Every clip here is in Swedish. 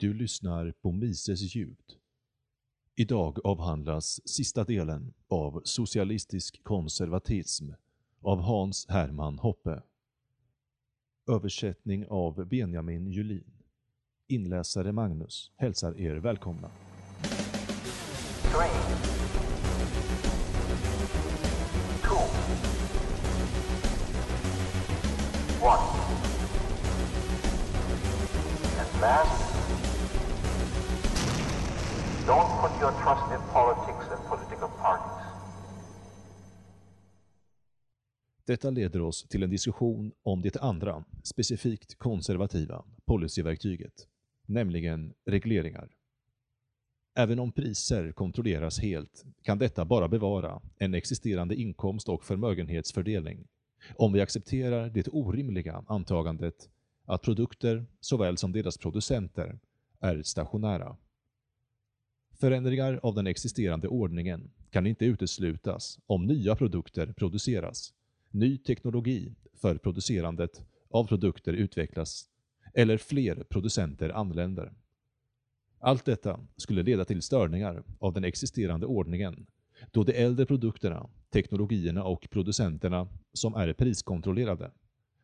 Du lyssnar på Mises ljud. Idag avhandlas sista delen av Socialistisk konservatism av Hans Hermann Hoppe. Översättning av Benjamin Julin. Inläsare Magnus hälsar er välkomna. three, two, one. And last, don't put your trust in politics and political parties. Detta leder oss till en diskussion om det andra, specifikt konservativa, policyverktyget, nämligen regleringar. Även om priser kontrolleras helt kan detta bara bevara en existerande inkomst och förmögenhetsfördelning om vi accepterar det orimliga antagandet att produkter såväl som deras producenter är stationära. Förändringar av den existerande ordningen kan inte uteslutas om nya produkter produceras, ny teknologi för producerandet av produkter utvecklas eller fler producenter anländer. Allt detta skulle leda till störningar av den existerande ordningen då de äldre produkterna, teknologierna och producenterna som är priskontrollerade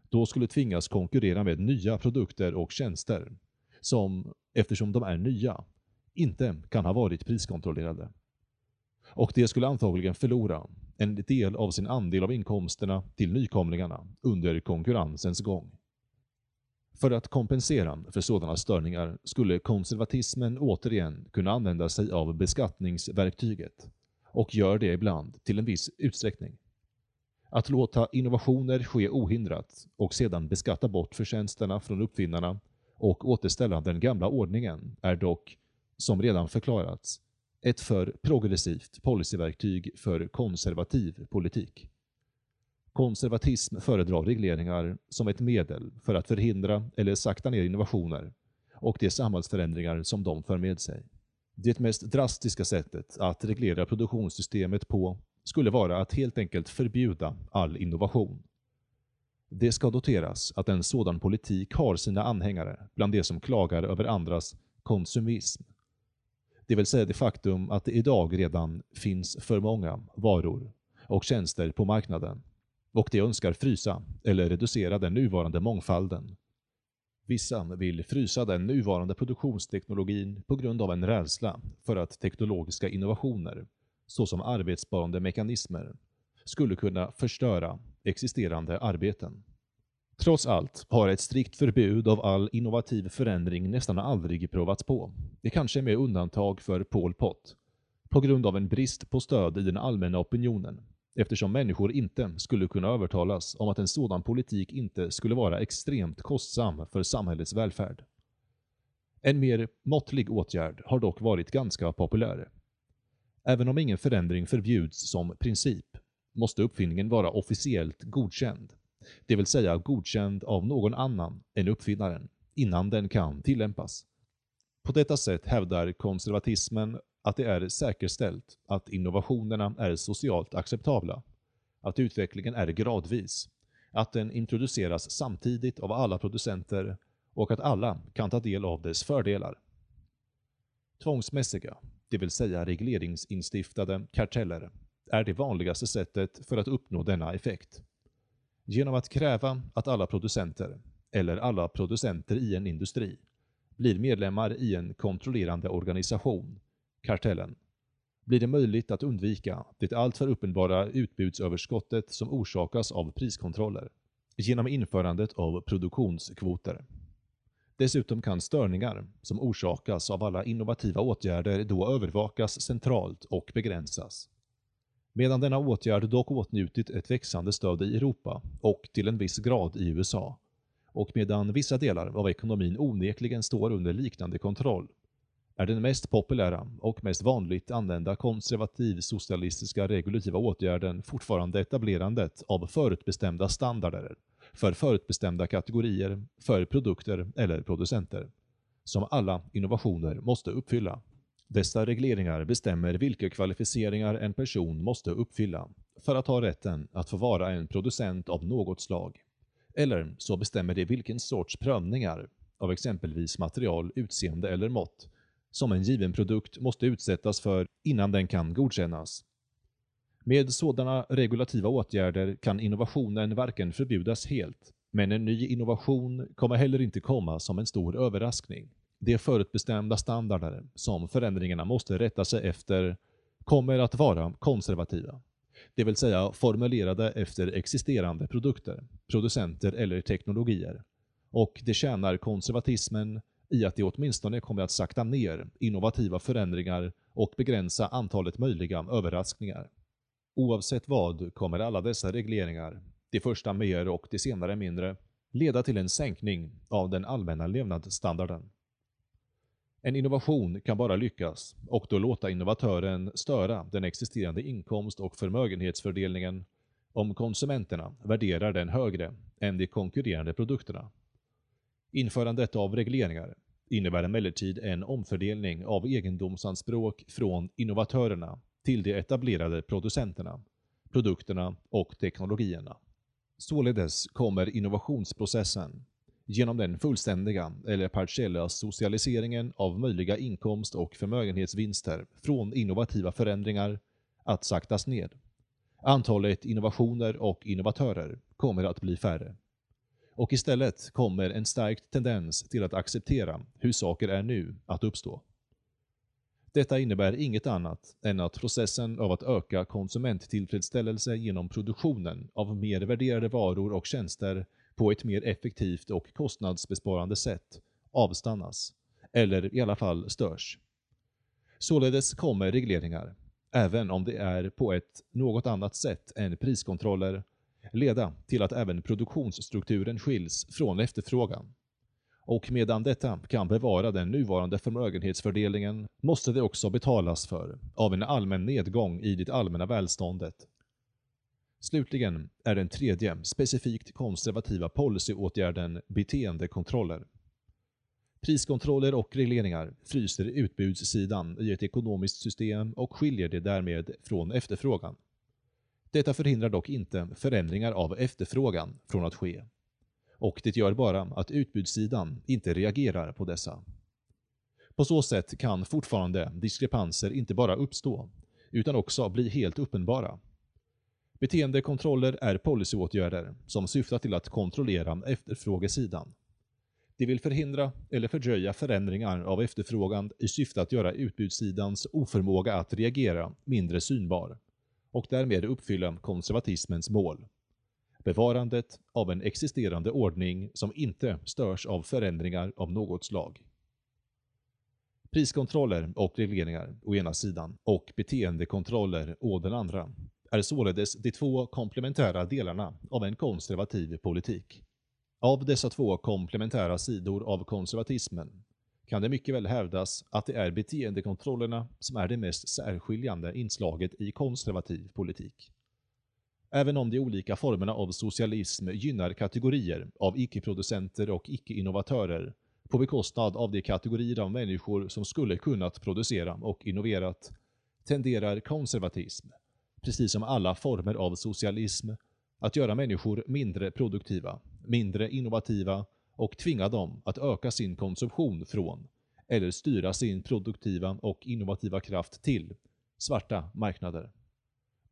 då skulle tvingas konkurrera med nya produkter och tjänster som, eftersom de är nya, inte kan ha varit priskontrollerade. Och de skulle antagligen förlora en del av sin andel av inkomsterna till nykomlingarna under konkurrensens gång. För att kompensera för sådana störningar skulle konservatismen återigen kunna använda sig av beskattningsverktyget och gör det ibland till en viss utsträckning. Att låta innovationer ske ohindrat och sedan beskatta bort förtjänsterna från uppfinnarna och återställa den gamla ordningen är dock, som redan förklarats, ett för progressivt policyverktyg för konservativ politik. Konservatism föredrar regleringar som ett medel för att förhindra eller sakta ner innovationer och de samhällsförändringar som de för med sig. Det mest drastiska sättet att reglera produktionssystemet på skulle vara att helt enkelt förbjuda all innovation. Det ska noteras att en sådan politik har sina anhängare bland de som klagar över andras konsumism. Det vill säga det faktum att det idag redan finns för många varor och tjänster på marknaden och de önskar frysa eller reducera den nuvarande mångfalden. Vissa vill frysa den nuvarande produktionsteknologin på grund av en rädsla för att teknologiska innovationer, såsom arbetssparande mekanismer, skulle kunna förstöra existerande arbeten. Trots allt har ett strikt förbud av all innovativ förändring nästan aldrig provats på. Det kanske är med undantag för Pol Pot, på grund av en brist på stöd i den allmänna opinionen eftersom människor inte skulle kunna övertalas om att en sådan politik inte skulle vara extremt kostsam för samhällets välfärd. En mer måttlig åtgärd har dock varit ganska populär. Även om ingen förändring förbjuds som princip måste uppfinningen vara officiellt godkänd, det vill säga godkänd av någon annan än uppfinnaren, innan den kan tillämpas. På detta sätt hävdar konservatismen att det är säkerställt att innovationerna är socialt acceptabla, att utvecklingen är gradvis, att den introduceras samtidigt av alla producenter och att alla kan ta del av dess fördelar. Tvångsmässiga, det vill säga regleringsinstiftade karteller, är det vanligaste sättet för att uppnå denna effekt. Genom att kräva att alla producenter, eller alla producenter i en industri, blir medlemmar i en kontrollerande organisation kartellen, blir det möjligt att undvika det alltför uppenbara utbudsöverskottet som orsakas av priskontroller genom införandet av produktionskvoter. Dessutom kan störningar som orsakas av alla innovativa åtgärder då övervakas centralt och begränsas. Medan denna åtgärd dock åtnjutit ett växande stöd i Europa och till en viss grad i USA och medan vissa delar av ekonomin onekligen står under liknande kontroll är den mest populära och mest vanligt använda konservativ-socialistiska regulativa åtgärden fortfarande etablerandet av förutbestämda standarder för förutbestämda kategorier, för produkter eller producenter, som alla innovationer måste uppfylla. Dessa regleringar bestämmer vilka kvalificeringar en person måste uppfylla för att ha rätten att få vara en producent av något slag. Eller så bestämmer de vilken sorts prövningar av exempelvis material, utseende eller mått som en given produkt måste utsättas för innan den kan godkännas. Med sådana regulativa åtgärder kan innovationen varken förbjudas helt, men en ny innovation kommer heller inte komma som en stor överraskning. De förutbestämda standarder som förändringarna måste rätta sig efter kommer att vara konservativa. Det vill säga formulerade efter existerande produkter, producenter eller teknologier. Och det tjänar konservatismen i att det åtminstone kommer att sakta ner innovativa förändringar och begränsa antalet möjliga överraskningar. Oavsett vad kommer alla dessa regleringar, de första mer och de senare mindre, leda till en sänkning av den allmänna levnadsstandarden. En innovation kan bara lyckas och då låta innovatören störa den existerande inkomst- och förmögenhetsfördelningen om konsumenterna värderar den högre än de konkurrerande produkterna. Införandet av regleringar innebär emellertid en omfördelning av egendomsanspråk från innovatörerna till de etablerade producenterna, produkterna och teknologierna. Således kommer innovationsprocessen genom den fullständiga eller partiella socialiseringen av möjliga inkomst- och förmögenhetsvinster från innovativa förändringar att saktas ned. Antalet innovationer och innovatörer kommer att bli färre. Och istället kommer en stark tendens till att acceptera hur saker är nu att uppstå. Detta innebär inget annat än att processen av att öka konsumenttillfredsställelse genom produktionen av mer värderade varor och tjänster på ett mer effektivt och kostnadsbesparande sätt avstannas, eller i alla fall störs. Således kommer regleringar, även om det är på ett något annat sätt än priskontroller, leda till att även produktionsstrukturen skiljs från efterfrågan. Och medan detta kan bevara den nuvarande förmögenhetsfördelningen måste det också betalas för av en allmän nedgång i det allmänna välståndet. Slutligen är den tredje specifikt konservativa policyåtgärden beteendekontroller. Priskontroller och regleringar fryser utbudssidan i ett ekonomiskt system och skiljer det därmed från efterfrågan. Detta förhindrar dock inte förändringar av efterfrågan från att ske. Och det gör bara att utbudssidan inte reagerar på dessa. På så sätt kan fortfarande diskrepanser inte bara uppstå, utan också bli helt uppenbara. Beteendekontroller är policyåtgärder som syftar till att kontrollera efterfrågesidan. De vill förhindra eller fördröja förändringar av efterfrågan i syfte att göra utbudssidans oförmåga att reagera mindre synbar och därmed uppfylla konservatismens mål. Bevarandet av en existerande ordning som inte störs av förändringar av något slag. Priskontroller och regleringar å ena sidan och beteendekontroller å den andra är således de två komplementära delarna av en konservativ politik. Av dessa två komplementära sidor av konservatismen kan det mycket väl hävdas att det är beteendekontrollerna som är det mest särskiljande inslaget i konservativ politik. Även om de olika formerna av socialism gynnar kategorier av icke-producenter och icke-innovatörer på bekostnad av de kategorier av människor som skulle kunnat producera och innoverat, tenderar konservatism, precis som alla former av socialism, att göra människor mindre produktiva, mindre innovativa och tvinga dem att öka sin konsumtion från, eller styra sin produktiva och innovativa kraft till, svarta marknader.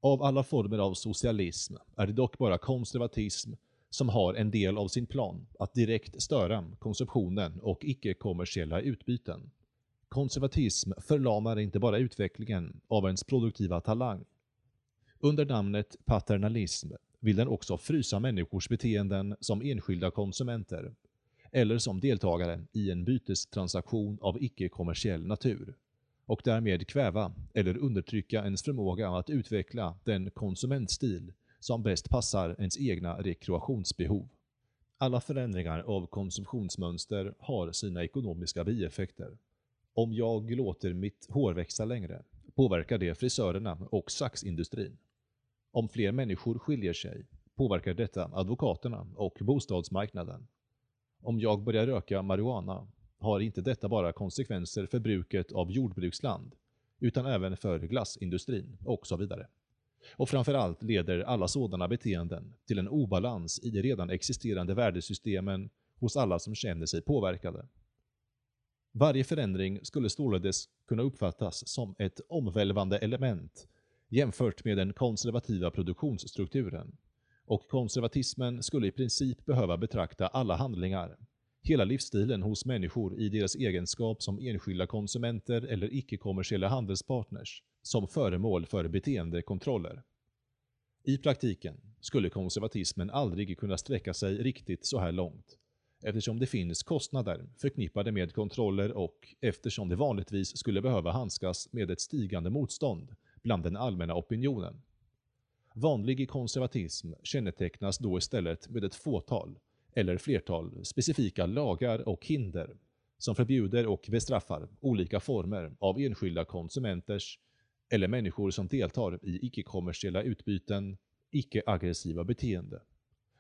Av alla former av socialism är det dock bara konservatism som har en del av sin plan att direkt störa konsumtionen och icke-kommersiella utbyten. Konservatism förlamar inte bara utvecklingen av ens produktiva talang. Under namnet paternalism vill den också frysa människors beteenden som enskilda konsumenter eller som deltagare i en bytestransaktion av icke-kommersiell natur och därmed kväva eller undertrycka ens förmåga att utveckla den konsumentstil som bäst passar ens egna rekreationsbehov. Alla förändringar av konsumtionsmönster har sina ekonomiska bieffekter. Om jag låter mitt hår växa längre påverkar det frisörerna och saxindustrin. Om fler människor skiljer sig påverkar detta advokaterna och bostadsmarknaden. Om jag börjar röka marijuana har inte detta bara konsekvenser för bruket av jordbruksland, utan även för glassindustrin och så vidare. Och framförallt leder alla sådana beteenden till en obalans i de redan existerande värdesystemen hos alla som känner sig påverkade. Varje förändring skulle således kunna uppfattas som ett omvälvande element jämfört med den konservativa produktionsstrukturen och konservatismen skulle i princip behöva betrakta alla handlingar, hela livsstilen hos människor i deras egenskap som enskilda konsumenter eller icke-kommersiella handelspartners, som föremål för beteendekontroller. I praktiken skulle konservatismen aldrig kunna sträcka sig riktigt så här långt, eftersom det finns kostnader förknippade med kontroller och eftersom det vanligtvis skulle behöva handskas med ett stigande motstånd bland den allmänna opinionen. Vanlig konservatism kännetecknas då istället med ett fåtal, eller flertal, specifika lagar och hinder som förbjuder och bestraffar olika former av enskilda konsumenters eller människor som deltar i icke-kommersiella utbyten, icke-aggressiva beteende.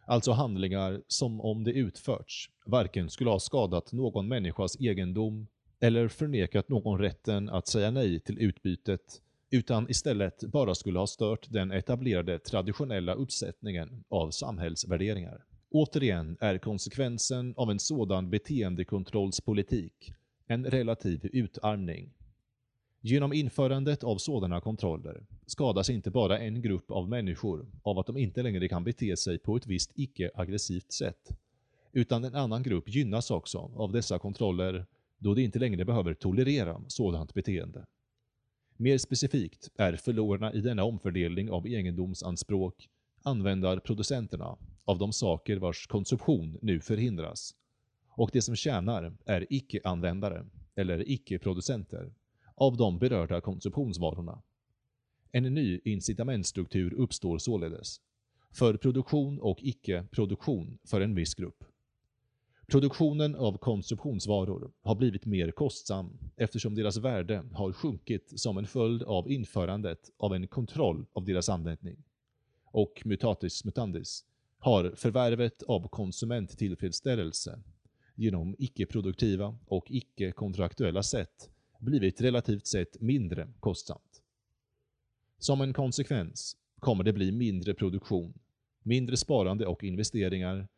Alltså handlingar som om det utförts varken skulle ha skadat någon människas egendom eller förnekat någon rätten att säga nej till utbytet utan istället bara skulle ha stört den etablerade traditionella uppsättningen av samhällsvärderingar. Återigen är konsekvensen av en sådan beteendekontrollspolitik en relativ utarmning. Genom införandet av sådana kontroller skadas inte bara en grupp av människor av att de inte längre kan bete sig på ett visst icke-aggressivt sätt, utan en annan grupp gynnas också av dessa kontroller då de inte längre behöver tolerera sådant beteende. Mer specifikt är förlorarna i denna omfördelning av egendomsanspråk användarproducenterna av de saker vars konsumtion nu förhindras. Och det som tjänar är icke-användare, eller icke-producenter, av de berörda konsumtionsvarorna. En ny incitamentstruktur uppstår således, för produktion och icke-produktion för en viss grupp. Produktionen av konsumtionsvaror har blivit mer kostsam eftersom deras värde har sjunkit som en följd av införandet av en kontroll av deras användning. Och mutatis mutandis har förvärvet av konsumenttillfredsställelse genom icke-produktiva och icke-kontraktuella sätt blivit relativt sett mindre kostsamt. Som en konsekvens kommer det bli mindre produktion, mindre sparande och investeringar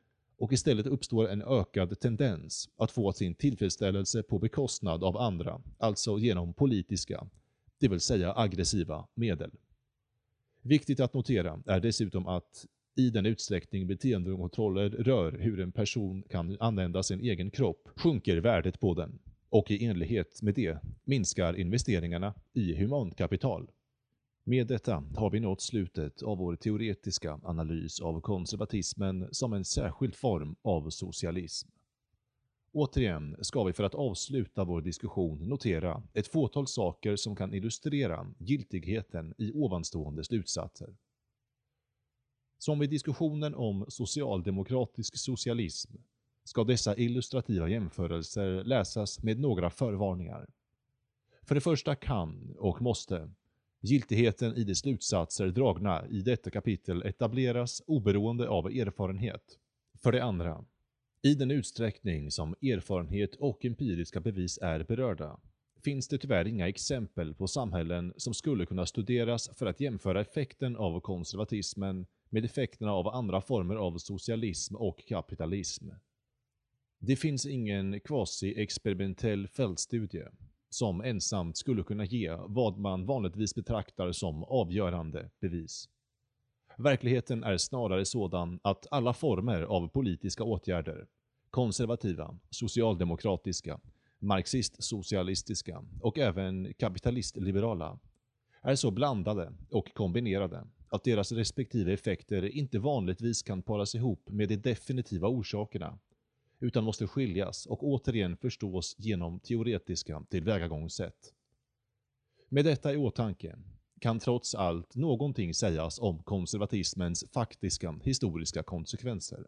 och istället uppstår en ökad tendens att få sin tillfredsställelse på bekostnad av andra, alltså genom politiska, det vill säga aggressiva, medel. Viktigt att notera är dessutom att i den utsträckning beteendekontroller rör hur en person kan använda sin egen kropp sjunker värdet på den och i enlighet med det minskar investeringarna i humankapital. Med detta har vi nått slutet av vår teoretiska analys av konservatismen som en särskild form av socialism. Återigen ska vi för att avsluta vår diskussion notera ett fåtal saker som kan illustrera giltigheten i ovanstående slutsatser. Som vid diskussionen om socialdemokratisk socialism ska dessa illustrativa jämförelser läsas med några förvarningar. För det första kan och måste giltigheten i de slutsatser dragna i detta kapitel etableras oberoende av erfarenhet. För det andra, i den utsträckning som erfarenhet och empiriska bevis är berörda, finns det tyvärr inga exempel på samhällen som skulle kunna studeras för att jämföra effekten av konservatismen med effekterna av andra former av socialism och kapitalism. Det finns ingen quasi-experimentell fältstudie som ensamt skulle kunna ge vad man vanligtvis betraktar som avgörande bevis. Verkligheten är snarare sådan att alla former av politiska åtgärder, konservativa, socialdemokratiska, marxist-socialistiska och även kapitalist-liberala, är så blandade och kombinerade att deras respektive effekter inte vanligtvis kan paras ihop med de definitiva orsakerna utan måste skiljas och återigen förstås genom teoretiska tillvägagångssätt. Med detta i åtanke kan trots allt någonting sägas om konservatismens faktiska historiska konsekvenser.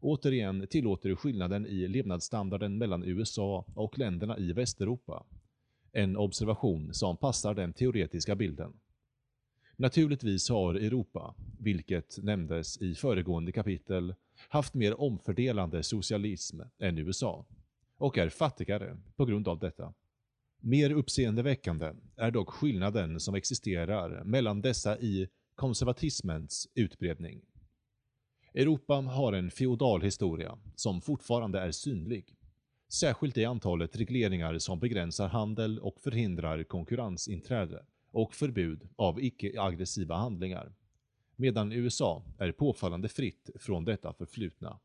Återigen tillåter skillnaden i levnadsstandarden mellan USA och länderna i Västeuropa en observation som passar den teoretiska bilden. Naturligtvis har Europa, vilket nämndes i föregående kapitel, haft mer omfördelande socialism än USA och är fattigare på grund av detta. Mer uppseendeväckande är dock skillnaden som existerar mellan dessa i konservatismens utbredning. Europa har en feodal historia som fortfarande är synlig. Särskilt i antalet regleringar som begränsar handel och förhindrar konkurrensinträde och förbud av icke-aggressiva handlingar. Medan USA är påfallande fritt från detta förflutna.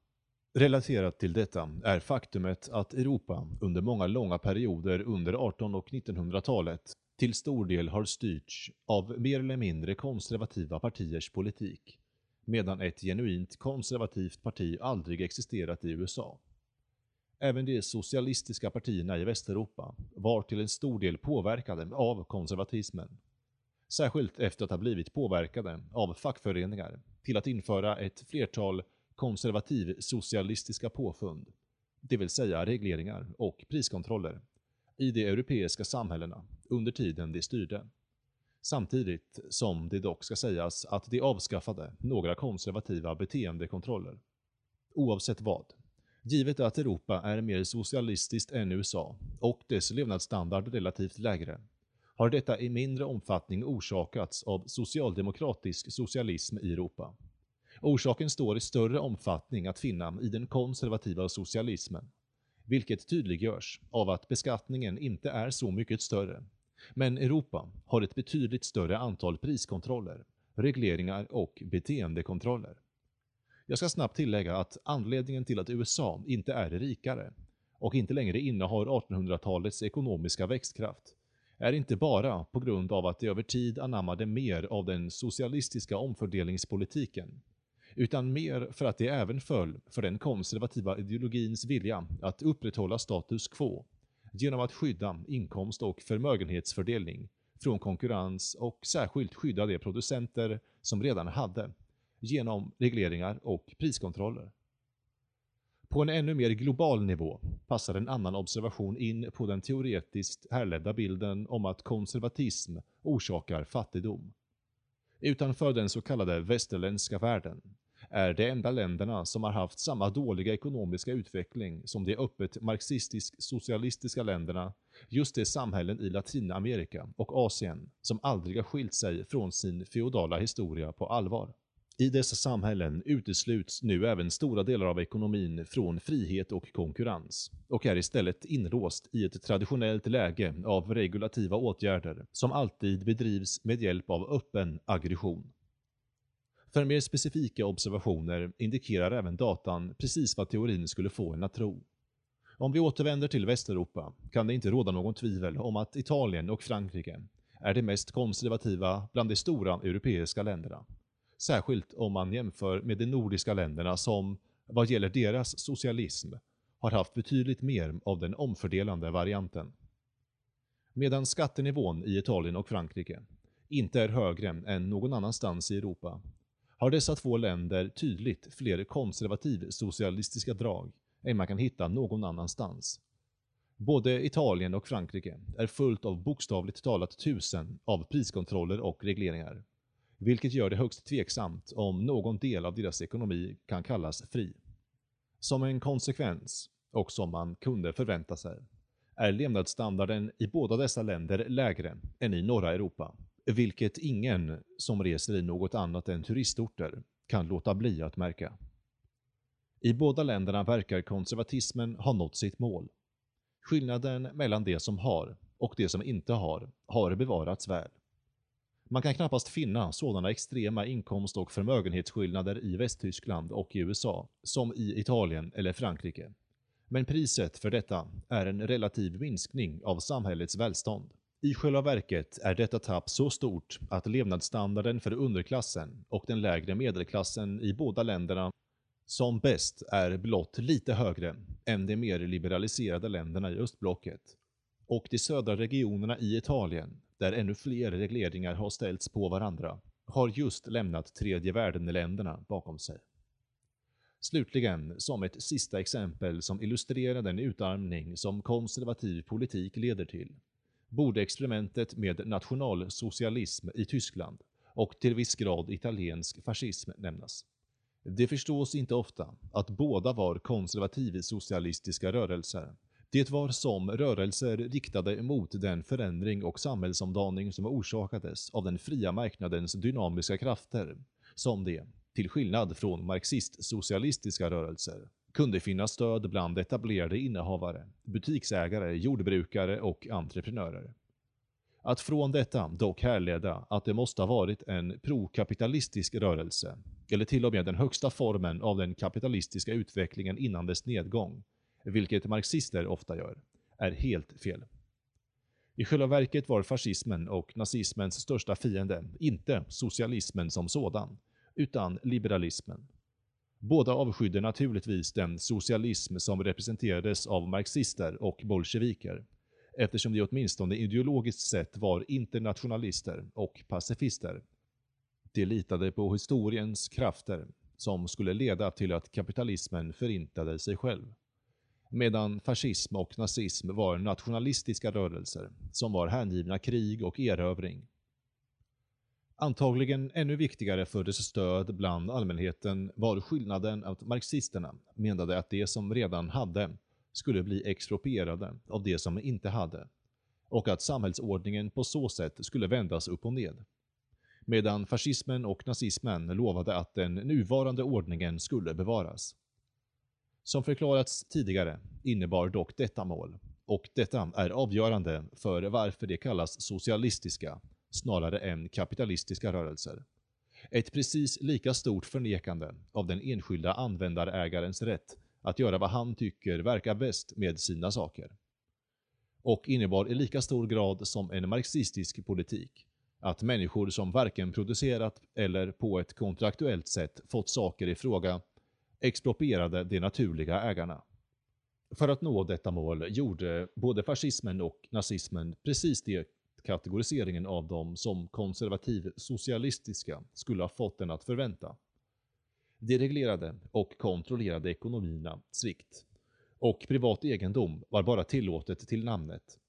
Relaterat till detta är faktumet att Europa under många långa perioder under 1800 och 1900-talet till stor del har styrts av mer eller mindre konservativa partiers politik, medan ett genuint konservativt parti aldrig existerat i USA. Även de socialistiska partierna i Västeuropa var till en stor del påverkade av konservatismen. Särskilt efter att ha blivit påverkade av fackföreningar till att införa ett flertal konservativ-socialistiska påfund, det vill säga regleringar och priskontroller, i de europeiska samhällena under tiden de styrde. Samtidigt som det dock ska sägas att de avskaffade några konservativa beteendekontroller. Oavsett vad, givet att Europa är mer socialistiskt än USA och dess levnadsstandard relativt lägre, har detta i mindre omfattning orsakats av socialdemokratisk socialism i Europa. Orsaken står i större omfattning att finna i den konservativa socialismen, vilket tydliggörs av att beskattningen inte är så mycket större. Men Europa har ett betydligt större antal priskontroller, regleringar och beteendekontroller. Jag ska snabbt tillägga att anledningen till att USA inte är rikare och inte längre innehar 1800-talets ekonomiska växtkraft är inte bara på grund av att de över tid anammade mer av den socialistiska omfördelningspolitiken, utan mer för att de även föll för den konservativa ideologins vilja att upprätthålla status quo genom att skydda inkomst och förmögenhetsfördelning från konkurrens och särskilt skydda de producenter som redan hade genom regleringar och priskontroller. På en ännu mer global nivå passar en annan observation in på den teoretiskt härledda bilden om att konservatism orsakar fattigdom. Utanför den så kallade västerländska världen är de enda länderna som har haft samma dåliga ekonomiska utveckling som de öppet marxistisk-socialistiska länderna just de samhällen i Latinamerika och Asien som aldrig har skilt sig från sin feodala historia på allvar. I dessa samhällen utesluts nu även stora delar av ekonomin från frihet och konkurrens och är istället inlåst i ett traditionellt läge av regulativa åtgärder som alltid bedrivs med hjälp av öppen aggression. För mer specifika observationer indikerar även datan precis vad teorin skulle få en att tro. Om vi återvänder till Västeuropa kan det inte råda någon tvivel om att Italien och Frankrike är de mest konservativa bland de stora europeiska länderna. Särskilt om man jämför med de nordiska länderna som, vad gäller deras socialism, har haft betydligt mer av den omfördelande varianten. Medan skattenivån i Italien och Frankrike inte är högre än någon annanstans i Europa har dessa två länder tydligt fler konservativ-socialistiska drag än man kan hitta någon annanstans. Både Italien och Frankrike är fullt av bokstavligt talat tusen av priskontroller och regleringar, vilket gör det högst tveksamt om någon del av deras ekonomi kan kallas fri. Som en konsekvens, och som man kunde förvänta sig, är levnadsstandarden i båda dessa länder lägre än i norra Europa vilket ingen som reser i något annat än turistorter kan låta bli att märka. I båda länderna verkar konservatismen ha nått sitt mål. Skillnaden mellan det som har och det som inte har, har bevarats väl. Man kan knappast finna sådana extrema inkomst- och förmögenhetsskillnader i Västtyskland och i USA som i Italien eller Frankrike. Men priset för detta är en relativ minskning av samhällets välstånd. I själva verket är detta tapp så stort att levnadsstandarden för underklassen och den lägre medelklassen i båda länderna som bäst är blott lite högre än de mer liberaliserade länderna i östblocket. Och de södra regionerna i Italien, där ännu fler regleringar har ställts på varandra, har just lämnat tredje världen-länderna bakom sig. Slutligen, som ett sista exempel som illustrerar den utarmning som konservativ politik leder till, borde experimentet med nationalsocialism i Tyskland och till viss grad italiensk fascism nämnas. Det förstås inte ofta att båda var konservativ-socialistiska rörelser. Det var som rörelser riktade mot den förändring och samhällsomdaning som orsakades av den fria marknadens dynamiska krafter, som det, till skillnad från marxist-socialistiska rörelser, kunde finna stöd bland etablerade innehavare, butiksägare, jordbrukare och entreprenörer. Att från detta dock härleda att det måste ha varit en prokapitalistisk rörelse, eller till och med den högsta formen av den kapitalistiska utvecklingen innan dess nedgång, vilket marxister ofta gör, är helt fel. I själva verket var fascismen och nazismens största fiende inte socialismen som sådan, utan liberalismen. Båda avskydde naturligtvis den socialism som representerades av marxister och bolsjeviker, eftersom de åtminstone ideologiskt sett var internationalister och pacifister. De litade på historiens krafter som skulle leda till att kapitalismen förintade sig själv. Medan fascism och nazism var nationalistiska rörelser som var hängivna krig och erövring. Antagligen ännu viktigare för dess stöd bland allmänheten var skillnaden att marxisterna menade att de som redan hade skulle bli exproprierade av de som inte hade och att samhällsordningen på så sätt skulle vändas upp och ned. Medan fascismen och nazismen lovade att den nuvarande ordningen skulle bevaras. Som förklarats tidigare innebar dock detta mål, och detta är avgörande för varför det kallas socialistiska snarare än kapitalistiska rörelser. Ett precis lika stort förnekande av den enskilda användarägarens rätt att göra vad han tycker verkar bäst med sina saker. Och innebar i lika stor grad som en marxistisk politik att människor som varken producerat eller på ett kontraktuellt sätt fått saker i fråga exproprierade de naturliga ägarna. För att nå detta mål gjorde både fascismen och nazismen precis det kategoriseringen av dem som konservativ socialistiska skulle ha fått den att förvänta. De reglerade och kontrollerade ekonomierna strikt och privat egendom var bara tillåtet till namnet,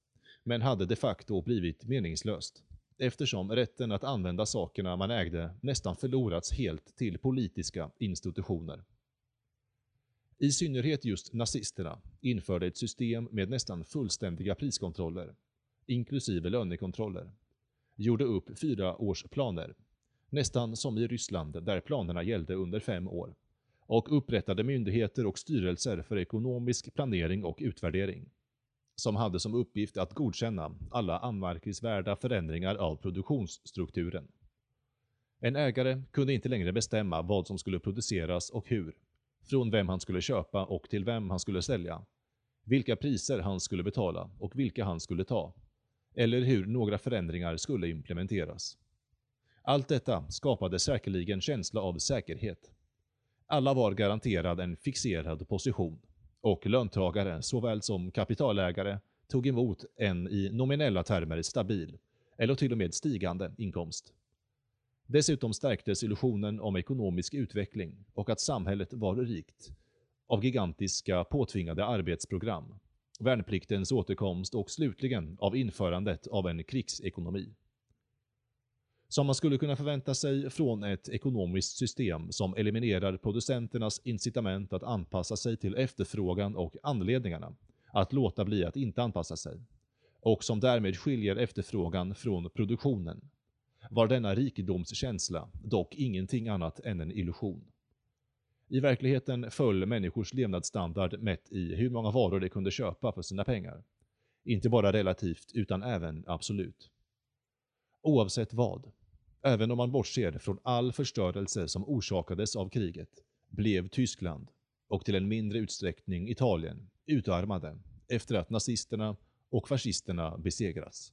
men hade de facto blivit meningslöst eftersom rätten att använda sakerna man ägde nästan förlorats helt till politiska institutioner. I synnerhet just nazisterna införde ett system med nästan fullständiga priskontroller, inklusive lönekontroller, gjorde upp fyra års planer, nästan som i Ryssland där planerna gällde under fem år, och upprättade myndigheter och styrelser för ekonomisk planering och utvärdering, som hade som uppgift att godkänna alla anmärkningsvärda förändringar av produktionsstrukturen. En ägare kunde inte längre bestämma vad som skulle produceras och hur, från vem han skulle köpa och till vem han skulle sälja, vilka priser han skulle betala och vilka han skulle ta, eller hur några förändringar skulle implementeras. Allt detta skapade säkerligen känsla av säkerhet. Alla var garanterad en fixerad position och löntagare såväl som kapitalägare tog emot en i nominella termer stabil, eller till och med stigande, inkomst. Dessutom stärktes illusionen om ekonomisk utveckling och att samhället var rikt av gigantiska påtvingade arbetsprogram, värnpliktens återkomst och slutligen av införandet av en krigsekonomi. Som man skulle kunna förvänta sig från ett ekonomiskt system som eliminerar producenternas incitament att anpassa sig till efterfrågan och anledningarna att låta bli att inte anpassa sig, och som därmed skiljer efterfrågan från produktionen var denna rikedomskänsla dock ingenting annat än en illusion. I verkligheten föll människors levnadsstandard mätt i hur många varor de kunde köpa för sina pengar. Inte bara relativt, utan även absolut. Oavsett vad, även om man bortser från all förstörelse som orsakades av kriget, blev Tyskland, och till en mindre utsträckning Italien, utarmade efter att nazisterna och fascisterna besegrats.